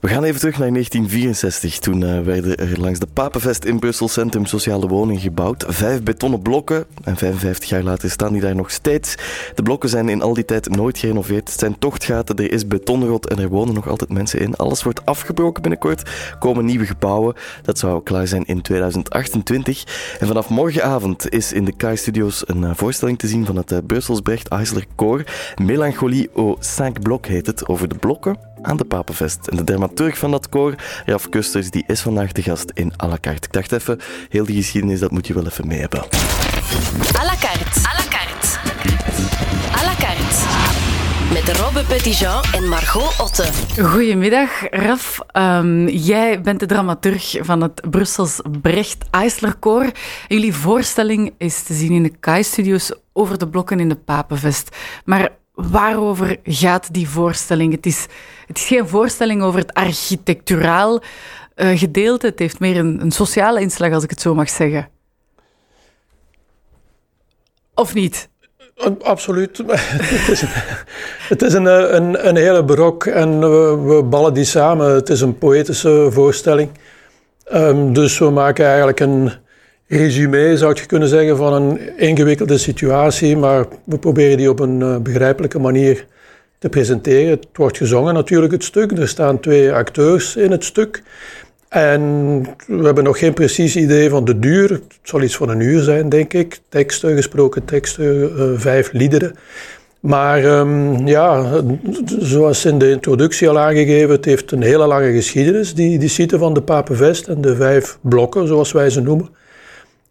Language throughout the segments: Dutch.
We gaan even terug naar 1964. Toen uh, werden er langs de Papenvest in Brussel Centrum sociale woningen gebouwd. Vijf betonnen blokken. En 55 jaar later staan die daar nog steeds. De blokken zijn in al die tijd nooit gerenoveerd. Het zijn tochtgaten, er is betonrot en er wonen nog altijd mensen in. Alles wordt afgebroken binnenkort. Komen nieuwe gebouwen. Dat zou klaar zijn in 2028. En vanaf morgenavond is in de Kai Studios een uh, voorstelling te zien van het uh, Brussels Brecht Eisler Koor. Melancholie au 5 blok heet het. Over de blokken aan de Papenvest. En de dramaturg van dat koor, Raf Kusters, die is vandaag de gast in à la carte. Ik dacht even, heel die geschiedenis, dat moet je wel even mee hebben. À la carte. À la carte. À la carte. Met Robbe Petitjean en Margot Otte. Goedemiddag, Raf. Um, jij bent de dramaturg van het Brussels Brecht Eisler Jullie voorstelling is te zien in de KAI-studios over de blokken in de Papenvest. Maar waarover gaat die voorstelling? Het is, het is geen voorstelling over het architecturaal uh, gedeelte. Het heeft meer een, een, sociale inslag, als ik het zo mag zeggen. Of niet? Absoluut. het is, een, een, een, hele barok en we, we, ballen die samen. Het is een poëtische voorstelling. Um, dus we maken eigenlijk een, resume, zou je kunnen zeggen, van een ingewikkelde situatie, maar we proberen die op een uh, begrijpelijke manier te presenteren. Het wordt gezongen natuurlijk, het stuk. Er staan twee acteurs in het stuk. En we hebben nog geen precies idee van de duur. Het zal iets van een uur zijn, denk ik. Teksten, gesproken teksten, uh, vijf liederen. Maar um, ja, zoals in de introductie al aangegeven, het heeft een hele lange geschiedenis, die, die site van de Papenvest en de vijf blokken, zoals wij ze noemen.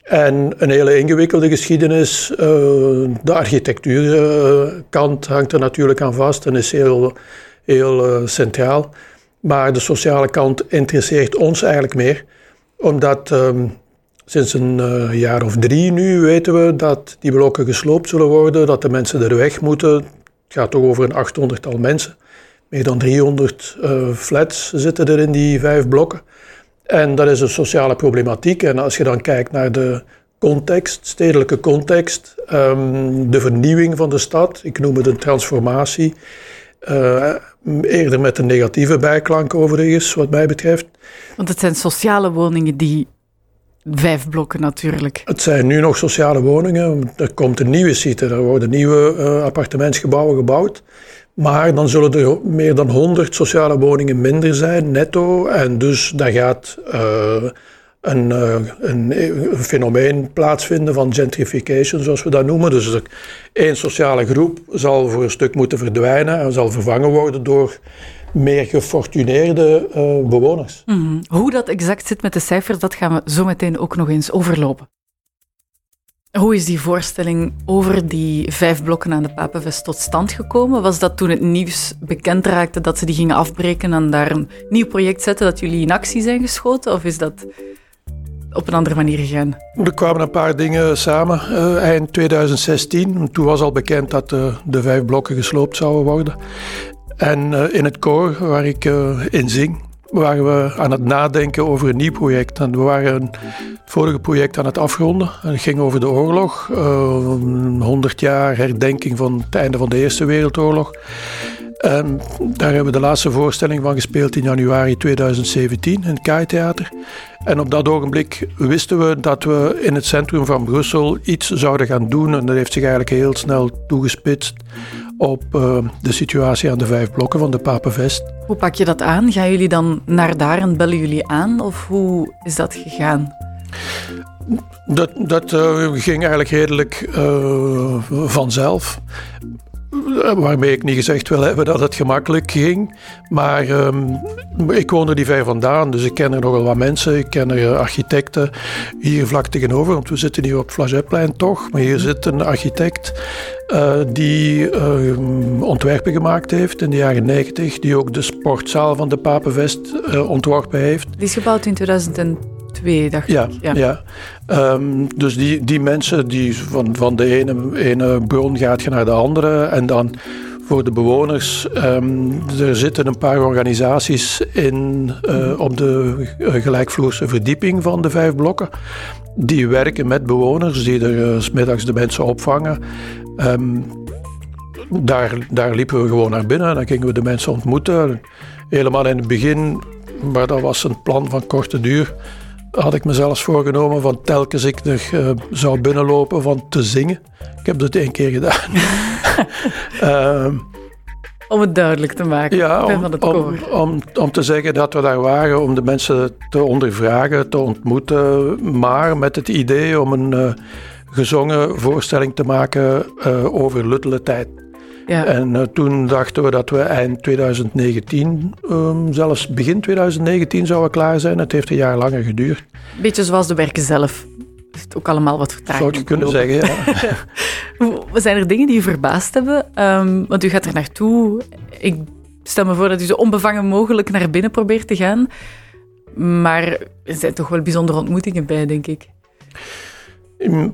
En een hele ingewikkelde geschiedenis. Uh, de architectuurkant hangt er natuurlijk aan vast en is heel, heel uh, centraal. Maar de sociale kant interesseert ons eigenlijk meer. Omdat um, sinds een uh, jaar of drie nu weten we dat die blokken gesloopt zullen worden, dat de mensen er weg moeten. Het gaat toch over een achthonderdtal mensen. Meer dan 300 flats zitten er in die vijf blokken. En dat is een sociale problematiek. En als je dan kijkt naar de context, stedelijke context, um, de vernieuwing van de stad, ik noem het een transformatie, uh, eerder met een negatieve bijklank overigens, wat mij betreft. Want het zijn sociale woningen die vijf blokken natuurlijk. Het zijn nu nog sociale woningen. Er komt een nieuwe site, er worden nieuwe uh, appartementsgebouwen gebouwd. Maar dan zullen er meer dan 100 sociale woningen minder zijn, netto. En dus daar gaat uh, een, uh, een, fenomeen plaatsvinden van gentrification, zoals we dat noemen. Dus één sociale groep zal voor een stuk moeten verdwijnen en zal vervangen worden door meer gefortuneerde uh, bewoners. -hmm. Hoe dat exact zit met de cijfers, dat gaan we zo meteen ook nog eens overlopen. Hoe is die voorstelling over die vijf blokken aan de Papenvest tot stand gekomen? Was dat toen het nieuws bekend raakte dat ze die gingen afbreken en daar een nieuw project zetten, dat jullie in actie zijn geschoten? Of is dat op een andere manier gegaan? Er kwamen een paar dingen samen uh, eind 2016. Toen was al bekend dat uh, de vijf blokken gesloopt zouden worden. En uh, in het koor waar ik in zing, waren we aan het nadenken over een nieuw project. En we waren een vorige project aan het afronden. En het ging over de oorlog. Uh, eh, 100 jaar herdenking van het einde van de Eerste Wereldoorlog. En daar hebben we de laatste voorstelling van gespeeld in januari 2017 in het Kai-theater. En op dat ogenblik wisten we dat we in het centrum van Brussel iets zouden gaan doen. En dat heeft zich eigenlijk heel snel toegespitst op uh, de situatie aan de vijf blokken van de Papenvest. Hoe pak je dat aan? Gaan jullie dan naar daar en bellen jullie aan? Of hoe is dat gegaan? Dat, dat uh, ging eigenlijk redelijk uh, vanzelf. Waarmee ik niet gezegd wil hebben dat het gemakkelijk ging. Maar um, ik woon er die ver vandaan, dus ik ken er nogal wat mensen. Ik ken er architecten hier vlak tegenover, want we zitten hier op Flagetplein toch. Maar hier zit een architect uh, die uh, ontwerpen gemaakt heeft in de jaren 90, die ook de sportzaal van de Papenvest ontworpen heeft. Die is gebouwd in 2002, dacht ja, ik. Ja, ja. Um, dus die, die mensen die van, van de ene, ene bron gaat je naar de andere en dan voor de bewoners. Um, er zitten een paar organisaties in uh, op de gelijkvloerse verdieping van de vijf blokken. Die werken met bewoners, die er uh, s middags de mensen opvangen. Um, daar, daar liepen we gewoon naar binnen en dan gingen we de mensen ontmoeten. helemaal in het begin, maar dat was een plan van korte duur, had ik mezelf voorgenomen van telkens ik er uh, zou binnenlopen van te zingen. Ik heb dat één keer gedaan. uh, om het duidelijk te maken. Ja, om, om, om, om, te zeggen dat we daar waren, om de mensen te ondervragen, te ontmoeten, maar met het idee om een uh, gezongen voorstelling te maken uh, over luttele tijd. Ja. En uh, toen dachten we dat we eind 2019, um, zelfs begin 2019 zouden klaar zijn. Het heeft een jaar langer geduurd. Beetje zoals de werken zelf. Heeft ook allemaal wat vertraging. Zou je kunnen zeggen, ja. Zijn er dingen die u verbaasd hebben? Um, want u gaat er naartoe. Ik stel me voor dat u zo onbevangen mogelijk naar binnen probeert te gaan. Maar er zijn toch wel bijzondere ontmoetingen bij, denk ik.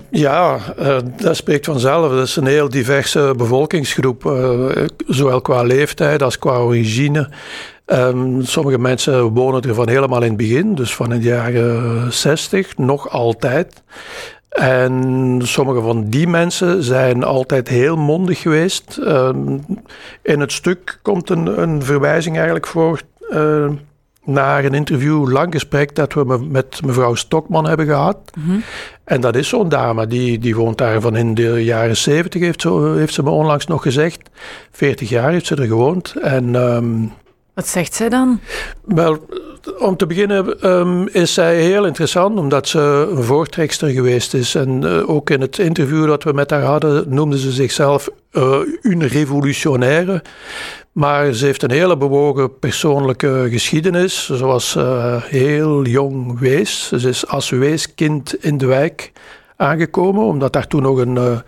Ja, uh, dat spreekt vanzelf. Dat is een heel diverse bevolkingsgroep, uh, zowel qua leeftijd als qua origine. Um, sommige mensen wonen er van helemaal in het begin, dus van in de jaren 60, nog altijd. En sommige van die mensen zijn altijd heel mondig geweest. Um, in het stuk komt een, een verwijzing eigenlijk voor. Uh, naar een interview, lang gesprek dat we met mevrouw Stokman hebben gehad. Mm En dat is zo'n dame, die, die woont daar van in de jaren zeventig, heeft, heeft ze me onlangs nog gezegd. 40 jaar heeft ze er gewoond. En, um, Wat zegt zij dan? Wel, om te beginnen um, is zij heel interessant, omdat ze een voortrekster geweest is. En uh, ook in het interview dat we met haar hadden, noemde ze zichzelf uh, een revolutionaire. Maar ze heeft een hele bewogen persoonlijke geschiedenis. Zoals uh, heel jong wees. Ze is als weeskind in de wijk aangekomen, omdat daar toen nog een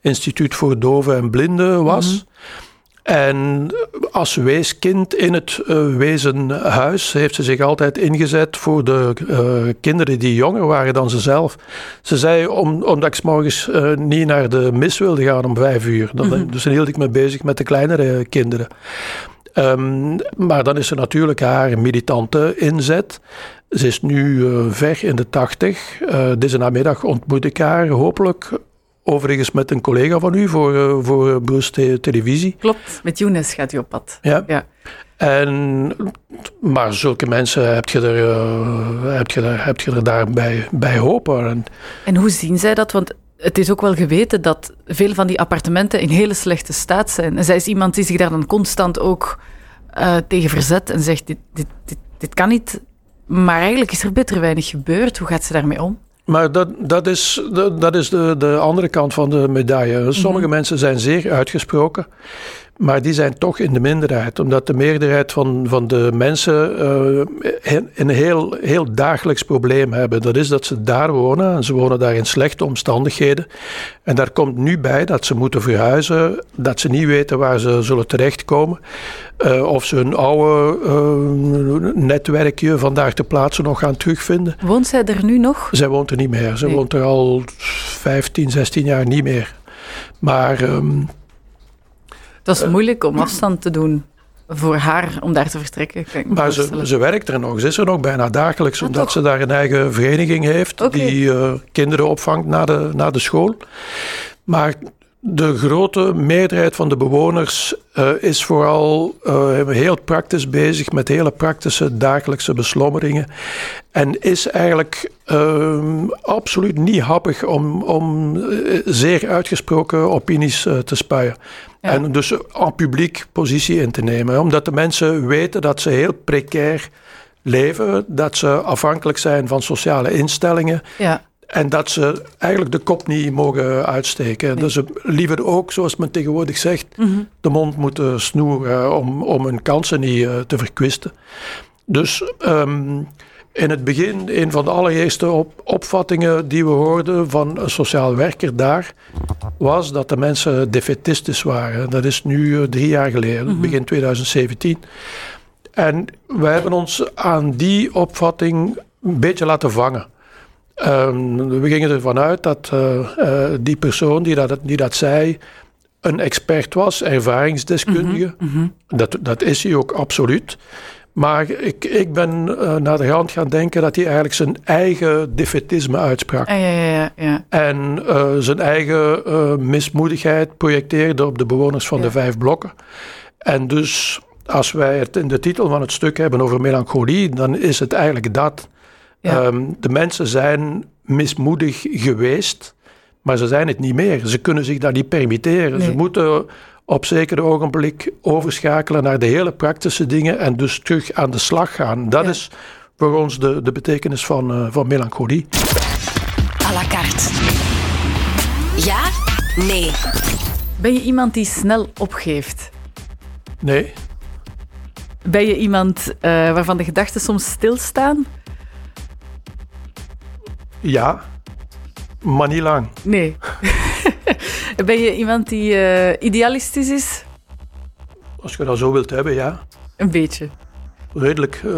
instituut voor doven en blinden was. Mm -hmm. En als weeskind in het uh, wezenhuis heeft ze zich altijd ingezet voor de uh, kinderen die jonger waren dan ze zelf. Ze zei, om, omdat ik s morgens uh, niet naar de mis wilde gaan om vijf uur. Dan, mm -hmm. Dus dan hield ik me bezig met de kleinere kinderen. Um, maar dan is er natuurlijk haar militante inzet. Ze is nu ver in de tachtig. deze namiddag ontmoet ik haar hopelijk Overigens met een collega van u voor, uh, voor Bruce te Televisie. Klopt, met Younes gaat u op pad. Ja. ja. En, maar zulke mensen heb je er, uh, heb je er, heb je er daarbij bij hopen. En, en hoe zien zij dat? Want het is ook wel geweten dat veel van die appartementen in hele slechte staat zijn. En zij is iemand die zich daar dan constant ook uh, tegen verzet en zegt: dit, dit, dit, dit kan niet. Maar eigenlijk is er bitter weinig gebeurd. Hoe gaat ze daarmee om? Maar dat, dat is, dat is de, de andere kant van de medaille. Sommige mm-hmm. mensen zijn zeer uitgesproken. Maar die zijn toch in de minderheid, omdat de meerderheid van, van de mensen uh, een heel, heel dagelijks probleem hebben. Dat is dat ze daar wonen en ze wonen daar in slechte omstandigheden. En daar komt nu bij dat ze moeten verhuizen, dat ze niet weten waar ze zullen terechtkomen. Uh, of ze hun oude uh, netwerkje vandaag te plaatsen nog gaan terugvinden. Woont zij er nu nog? Zij woont er niet meer. Ze nee. woont er al 15, 16 jaar niet meer. Maar. Um, dat is moeilijk om afstand te doen voor haar om daar te vertrekken. maar ze, ze werkt er nog. Ze is er nog bijna dagelijks, ah, omdat toch? ze daar een eigen vereniging heeft okay. die uh, kinderen opvangt na de, na de school. Maar de grote meerderheid van de bewoners uh, is vooral uh, heel praktisch bezig met hele praktische dagelijkse beslommeringen. En is eigenlijk uh, absoluut niet happig om, om zeer uitgesproken opinies te spuien. Ja. En dus een publiek positie in te nemen. Omdat de mensen weten dat ze heel precair leven, dat ze afhankelijk zijn van sociale instellingen. Ja. En dat ze eigenlijk de kop niet mogen uitsteken. Nee. Dat ze liever ook, zoals men tegenwoordig zegt, mm -hmm. de mond moeten snoeren om, om hun kansen niet uh, te verkwisten. Dus um, in het begin, een van de allereerste op, opvattingen die we hoorden van een sociaal werker daar, was dat de mensen defetistisch waren. Dat is nu uh, drie jaar geleden, mm -hmm. begin 2017. En wij hebben ons aan die opvatting een beetje laten vangen. Um, we gingen ervan uit dat uh, uh, die persoon die dat, die dat zei een expert was, ervaringsdeskundige. Mm -hmm. dat, dat is hij ook absoluut. Maar ik, ik ben uh, naar de hand gaan denken dat hij eigenlijk zijn eigen defetisme uitsprak. Ah, ja, ja, ja, ja. En zijn eigen mismoedigheid projecteerde op de bewoners van de vijf blokken. En dus als wij het in de titel van het stuk hebben over melancholie, dan is het eigenlijk dat. Ja. Ehm, de mensen zijn mismoedig geweest, maar ze zijn het niet meer. Ze kunnen zich dat niet permitteren. Nee. Ze moeten op zeker ogenblik overschakelen naar de hele praktische dingen en dus terug aan de slag gaan. Dat Ja. is voor ons de, de betekenis van, eh, van melancholie. À la carte. Ja? Nee. Ben je iemand die snel opgeeft? Nee, Ben je iemand eh, waarvan de gedachten soms stilstaan? Ja, maar niet lang. Nee. ben je iemand die eh, idealistisch is? Als je dat zo wilt hebben, ja. Een beetje. Redelijk eh,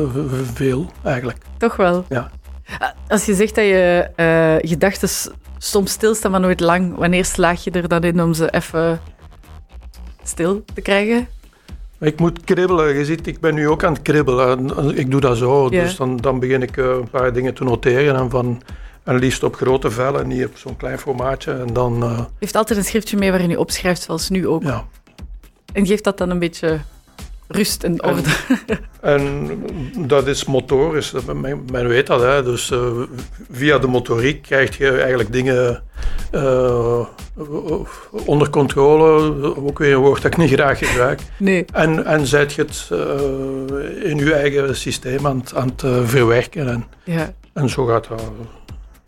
veel, eigenlijk. Toch wel. Ja. Ah, Als je zegt dat je eh, gedachten soms stilstaan, maar nooit lang, wanneer slaag je er dan in om ze even stil te krijgen? Ik moet kribbelen. Je ziet, ik ben nu ook aan het kribbelen. En Ik doe dat zo. Ja. Dus dan, dan begin ik een paar dingen te noteren. En, van, en liefst op grote vellen, niet op zo'n klein formaatje. En dan, eh, heeft altijd een schriftje mee waarin je opschrijft, zoals nu ook. ja. En geeft dat dan een beetje rust en orde? En dat is motorisch. Dat- Men, men weet dat. Hè. Dus eh, via de motoriek krijg je eigenlijk dingen eh, onder controle. Ook weer een woord dat ik niet graag gebruik. Nee. En, en zet je het in je eigen systeem aan, het- aan het verwerken. En, Ja. en zo gaat dat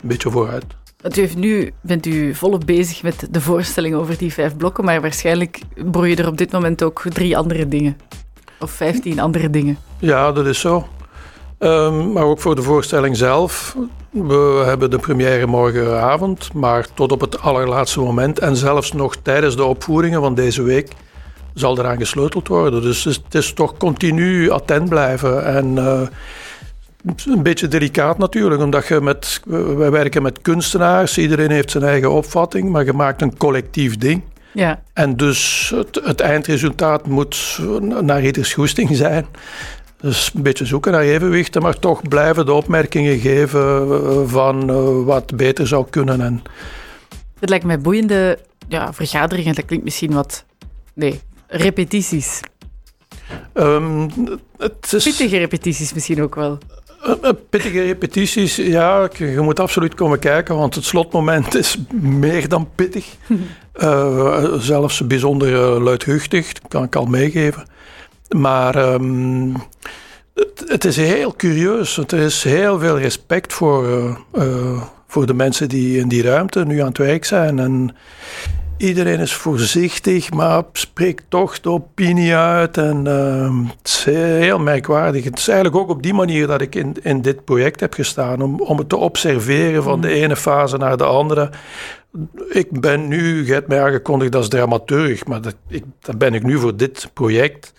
een beetje vooruit. Want u heeft nu bent u volop bezig met de voorstelling over die vijf blokken, maar waarschijnlijk broeien er op dit moment ook drie andere dingen. Of vijftien andere dingen. Ja, dat is zo. Ehm, maar ook voor de voorstelling zelf. We hebben de première morgenavond, maar tot op het allerlaatste moment en zelfs nog tijdens de opvoeringen van deze week zal eraan gesleuteld worden. Dus het is, toch continu attent blijven en eh, een beetje delicaat natuurlijk, omdat je met, wij werken met kunstenaars, iedereen heeft zijn eigen opvatting, maar je maakt een collectief ding. Ja. En dus het, het eindresultaat moet naar ieders goesting zijn. Dus een beetje zoeken naar evenwichten, maar toch blijven de opmerkingen geven eh, van eh, wat beter zou kunnen. En Het lijkt mij boeiende ja, vergaderingen. Dat klinkt misschien wat... Nee, repetities. ehm, het is Pittige repetities misschien ook wel. Eh, eh, pittige repetities. Ja, je moet absoluut komen kijken, want het slotmoment is meer dan pittig. Eh, zelfs bijzonder eh, luidruchtig, kan ik al meegeven. Maar ehm, het, het is heel curieus. Er is heel veel respect voor, voor de mensen die in die ruimte nu aan het werk zijn. En iedereen is voorzichtig, maar spreekt toch de opinie uit. En ehm, het is heel merkwaardig. Het is eigenlijk ook op die manier dat ik in, in dit project heb gestaan. Om, om het te observeren van de ene fase naar de andere. Ik ben nu, je hebt mij aangekondigd als dramaturg, maar dat, ik, dat ben ik nu voor dit project.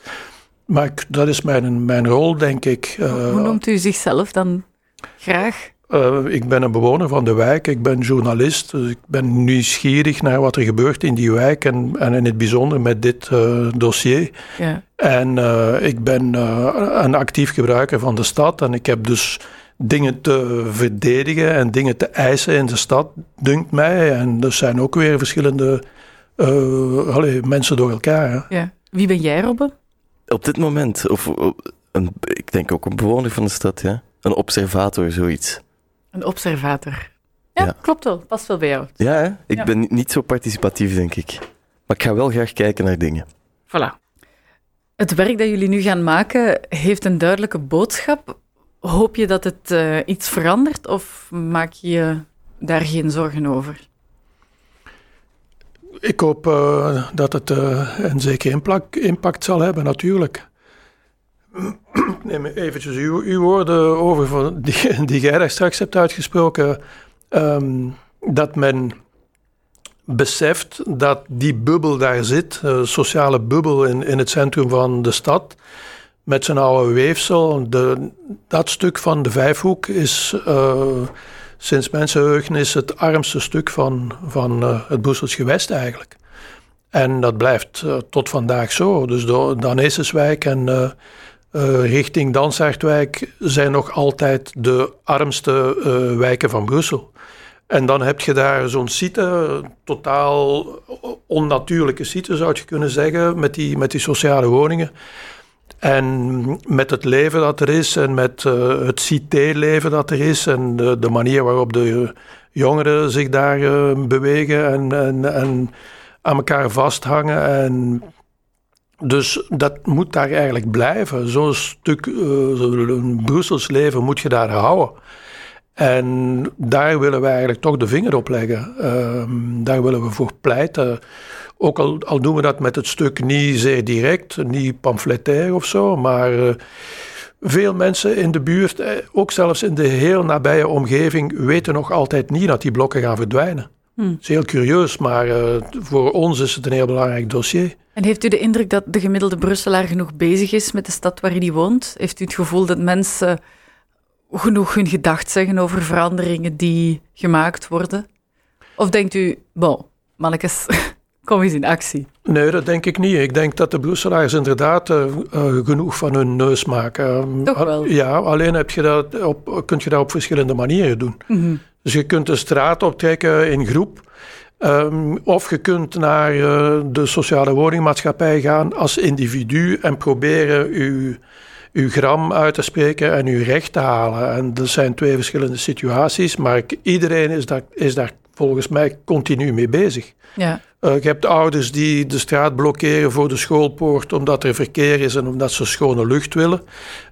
Maar ik- dat is mijn, mijn rol, denk ik. Eh, Hoe noemt u zichzelf dan graag? Eh, ik ben een bewoner van de wijk, ik ben journalist, dus ik ben nieuwsgierig naar wat er gebeurt in die wijk en, en in het bijzonder met dit eh, dossier. Ja. En eh, ik ben eh, een actief gebruiker van de stad en ik heb dus dingen te verdedigen en dingen te eisen in de stad, dunkt mij. En er zijn ook weer verschillende eh, allee, mensen door elkaar. Hè. ja. Wie ben jij, Robbe? Op dit moment, of of een, ik denk ook een bewoner van de stad, ja. Een observator, zoiets. Een observator. Ja, Ja. klopt wel. Past wel bij jou. Ja, hè? ik Ja. ben niet- zo participatief, denk ik. Maar ik ga wel graag kijken naar dingen. Voilà. Het werk dat jullie nu gaan maken heeft een duidelijke boodschap. Hoop je dat het eh, iets verandert of maak je je daar geen zorgen over? Ik hoop eh, dat het eh, een zekere impact, impact zal hebben, natuurlijk. Ik Neem eventjes uw, woorden over van die, die jij daar straks hebt uitgesproken. ehm, dat men beseft dat die bubbel daar zit, de sociale bubbel in, in het centrum van de stad, met zijn oude weefsel. De, dat stuk van de Vijfhoek is eh, sinds mensenheugenis het armste stuk van, van eh, het Brussels gewest eigenlijk. En dat blijft eh, tot vandaag zo. Dus de Daneseswijk en eh, eh, richting Dansaardwijk zijn nog altijd de armste eh, wijken van Brussel. En dan heb je daar zo'n site, totaal onnatuurlijke site zou je kunnen zeggen, met die, met die sociale woningen. En met het leven dat er is en met uh, het cité-leven dat er is en de, de, manier waarop de jongeren zich daar bewegen en, en, en, aan elkaar vasthangen. En dus dat moet daar eigenlijk blijven. Zo'n stuk een Brussels leven moet je daar houden. En daar willen we eigenlijk toch de vinger op leggen. Ehm, daar willen we voor pleiten. Ook al, al, doen we dat met het stuk niet zeer direct, niet pamfletair of zo, maar uh, veel mensen in de buurt, eh, ook zelfs in de heel nabije omgeving, weten nog altijd niet dat die blokken gaan verdwijnen. Hmm. Dat is heel curieus, maar uh, voor ons is het een heel belangrijk dossier. En heeft u de indruk dat de gemiddelde Brusselaar genoeg bezig is met de stad waar hij woont? Heeft u het gevoel dat mensen genoeg hun gedacht zeggen over veranderingen die gemaakt worden? Of denkt u, bon, mannetjes, kom eens in actie? Nee, dat denk ik niet. Ik denk dat de Brusselaars inderdaad uh, genoeg van hun neus maken. Toch wel? Ja, alleen heb je dat op, kun je dat op verschillende manieren doen. Mhm. Dus je kunt de straat optrekken in groep. Um, of je kunt naar uh, de sociale woningmaatschappij gaan als individu en proberen je uw gram uit te spreken en uw recht te halen. En dat zijn twee verschillende situaties, maar iedereen is daar, is daar volgens mij continu mee bezig. Ja. Uh, je hebt ouders die de straat blokkeren voor de schoolpoort omdat er verkeer is en omdat ze schone lucht willen.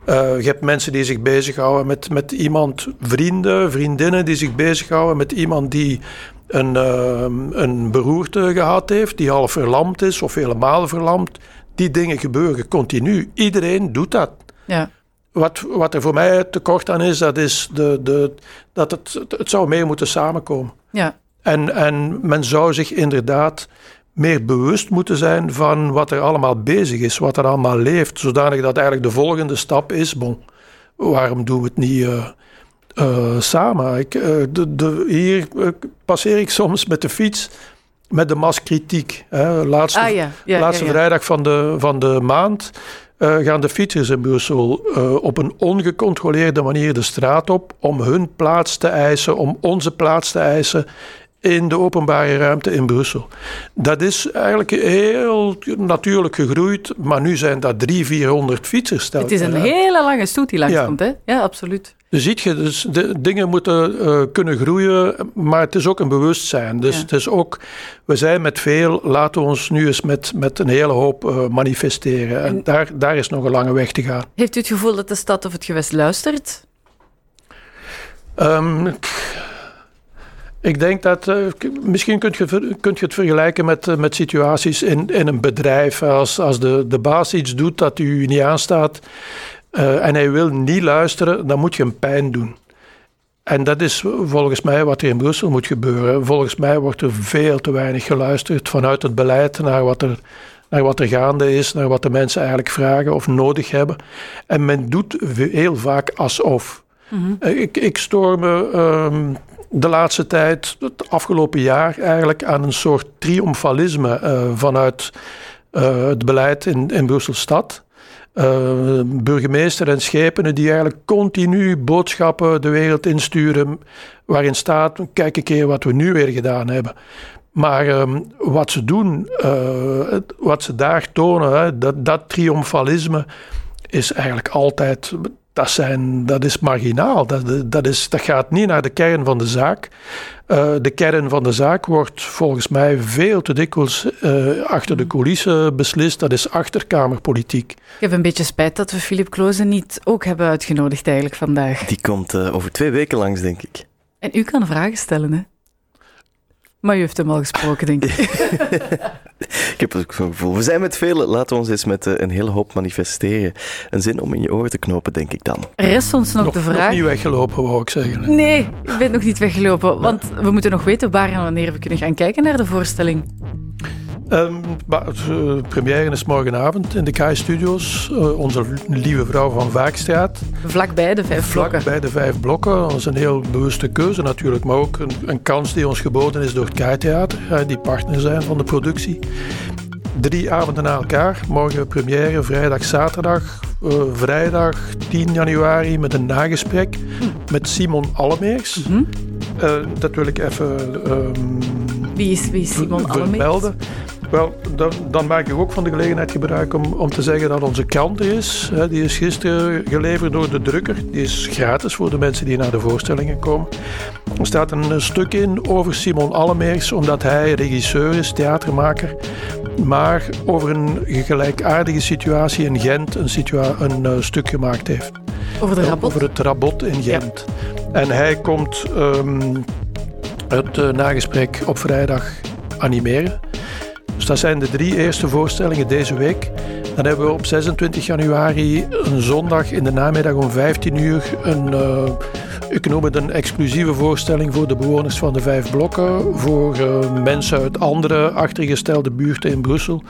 Uh, je hebt mensen die zich bezighouden met, met iemand, vrienden, vriendinnen die zich bezighouden met iemand die een, uh, een beroerte gehad heeft, die half verlamd is of helemaal verlamd. Die dingen gebeuren continu. Iedereen doet dat. Ja. Wat, wat er voor mij tekort aan is, dat is de, de, dat het, het zou meer moeten samenkomen. Ja. En, en men zou zich inderdaad meer bewust moeten zijn van wat er allemaal bezig is, wat er allemaal leeft, zodanig dat eigenlijk de volgende stap is, bon, waarom doen we het niet uh, uh, samen? Ik, uh, de, de, hier passeer ik soms met de fiets met de maskritiek. Hè. Laatste, ah, ja. Ja, laatste ja, vrijdag van de, van de maand uh, gaan de fietsers in Brussel uh, op een ongecontroleerde manier de straat op om hun plaats te eisen, om onze plaats te eisen in de openbare ruimte in Brussel. Dat is eigenlijk heel natuurlijk gegroeid, maar nu zijn dat 300, 400 fietsers. Het is een hele lange stoet die langskomt, ja. hè? Ja, absoluut. Dus ziet je, dus de dingen moeten uh, kunnen groeien, maar het is ook een bewustzijn. Dus ja. het is ook, we zijn met veel, laten we ons nu eens met, met een hele hoop uh, manifesteren. En, en daar, daar is nog een lange weg te gaan. Heeft u het gevoel dat de stad of het gewest luistert? Um, ik denk dat, uh, misschien kunt je, kunt je het vergelijken met, uh, met situaties in, in een bedrijf. Als, als de, de baas iets doet dat u niet aanstaat uh, en hij wil niet luisteren, dan moet je hem pijn doen. En dat is volgens mij wat er in Brussel moet gebeuren. Volgens mij wordt er veel te weinig geluisterd vanuit het beleid naar wat er, naar wat er gaande is, naar wat de mensen eigenlijk vragen of nodig hebben. En men doet heel vaak alsof. Mm-hmm. ik, ik stoor me um, de laatste tijd, het afgelopen jaar, eigenlijk aan een soort triomfalisme uh, vanuit uh, het beleid in, in Brussel-Stad. Uh, burgemeester en schepenen die eigenlijk continu boodschappen de wereld insturen waarin staat, kijk een keer wat we nu weer gedaan hebben. Maar um, wat ze doen, wat ze daar tonen, dat, dat triomfalisme is eigenlijk altijd dat, zijn, dat is marginaal. Dat, dat, is, dat gaat niet naar de kern van de zaak. Uh, de kern van de zaak wordt volgens mij veel te dikwijls uh, achter de coulissen beslist. Dat is achterkamerpolitiek. Ik heb een beetje spijt dat we Philip Klozen niet ook hebben uitgenodigd eigenlijk vandaag. Die komt uh, over twee weken langs, denk ik. En u kan vragen stellen, hè? Maar u heeft hem al gesproken, denk ik. ik heb ook zo'n gevoel. We zijn met velen. Laten we ons eens met uh, een hele hoop manifesteren. Een zin om in je oren te knopen, denk ik dan. Rest ons nog, nog de vraag. Nog niet weggelopen, wou ik zeggen. Nee, ik ben nog niet weggelopen. Want we moeten nog weten waar en wanneer we kunnen gaan kijken naar de voorstelling. Um, de première is morgenavond in de KI-studios. Uh, onze lieve vrouw van Vaakstraat. Vlakbij de vijf blokken. Vlakbij de vijf blokken. Dat is een heel bewuste keuze natuurlijk, maar ook een, een kans die ons geboden is door het KI-theater, uh, die partner zijn van de productie. Drie avonden na elkaar. Morgen première, vrijdag, zaterdag. Uh, vrijdag 10 januari met een nagesprek hm. met Simon Allemeers. -hmm. dat wil ik even... Um, wie, is, wie is Simon Allemeers? Vermelden. Wel, dan, dan, maak ik ook van de gelegenheid gebruik om, om te zeggen dat onze krant is. Hè, die is gisteren geleverd door de drukker. Die is gratis voor de mensen die naar de voorstellingen komen. Er staat een stuk in over Simon Allemeers, omdat hij regisseur is, theatermaker. Maar over een gelijkaardige situatie in Gent een, situa een uh, stuk gemaakt heeft. Over, de rabot? over het rabot in Gent. Ja. En hij komt um, het uh, nagesprek op vrijdag animeren. Dus dat zijn de drie eerste voorstellingen deze week. Dan hebben we op 26 januari een zondag in de namiddag om 15 uur een, uh, ik noem het een exclusieve voorstelling voor de bewoners van de vijf blokken, voor uh, mensen uit andere achtergestelde buurten in Brussel.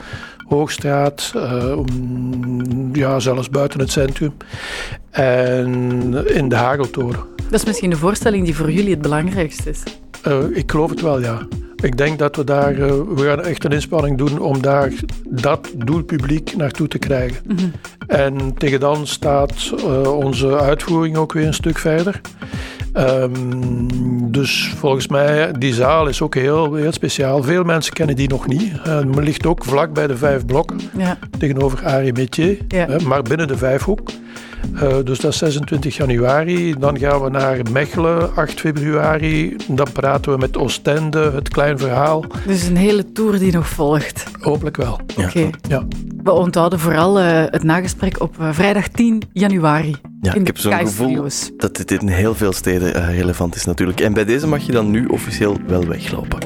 Hoogstraat, uh, ja, zelfs buiten het centrum. En in de Hageltoren. Dat is misschien de voorstelling die voor jullie het belangrijkste is. Ik geloof het wel, ja. Ik denk dat we daar, uh, we gaan echt een inspanning doen om daar dat doelpubliek naartoe te krijgen. Mm -hmm. En tegen dan staat uh, onze uitvoering ook weer een stuk verder. Um, dus volgens mij, die zaal is ook heel, heel speciaal. Veel mensen kennen die nog niet. Uh, men ligt ook vlak bij de vijf blokken, ja. tegenover Arie Métier, Ja. maar binnen de vijfhoek. Uh, dus dat is 26 januari. Dan gaan we naar Mechelen, 8 februari. Dan praten we met Oostende, het klein verhaal. Dus een hele tour die nog volgt. Hopelijk wel. Oké. Okay. Ja. We onthouden vooral uh, het nagesprek op uh, vrijdag 10 januari. Ja, ik heb zo'n gevoel dat dit in heel veel steden uh, relevant is natuurlijk. En bij deze mag je dan nu officieel wel weglopen.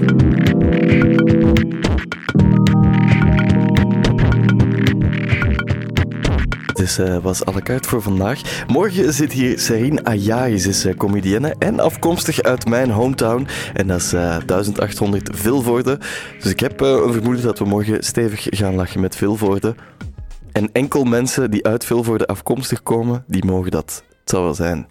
Dus uh, was à la carte voor vandaag. Morgen zit hier Serine Ayayi, ze is uh, comedienne en afkomstig uit mijn hometown. En dat is uh, 1800 Vilvoorde. Dus ik heb een vermoeden dat we morgen stevig gaan lachen met Vilvoorde. En enkel mensen die uit Vilvoorde afkomstig komen, die mogen dat. Het zal wel zijn.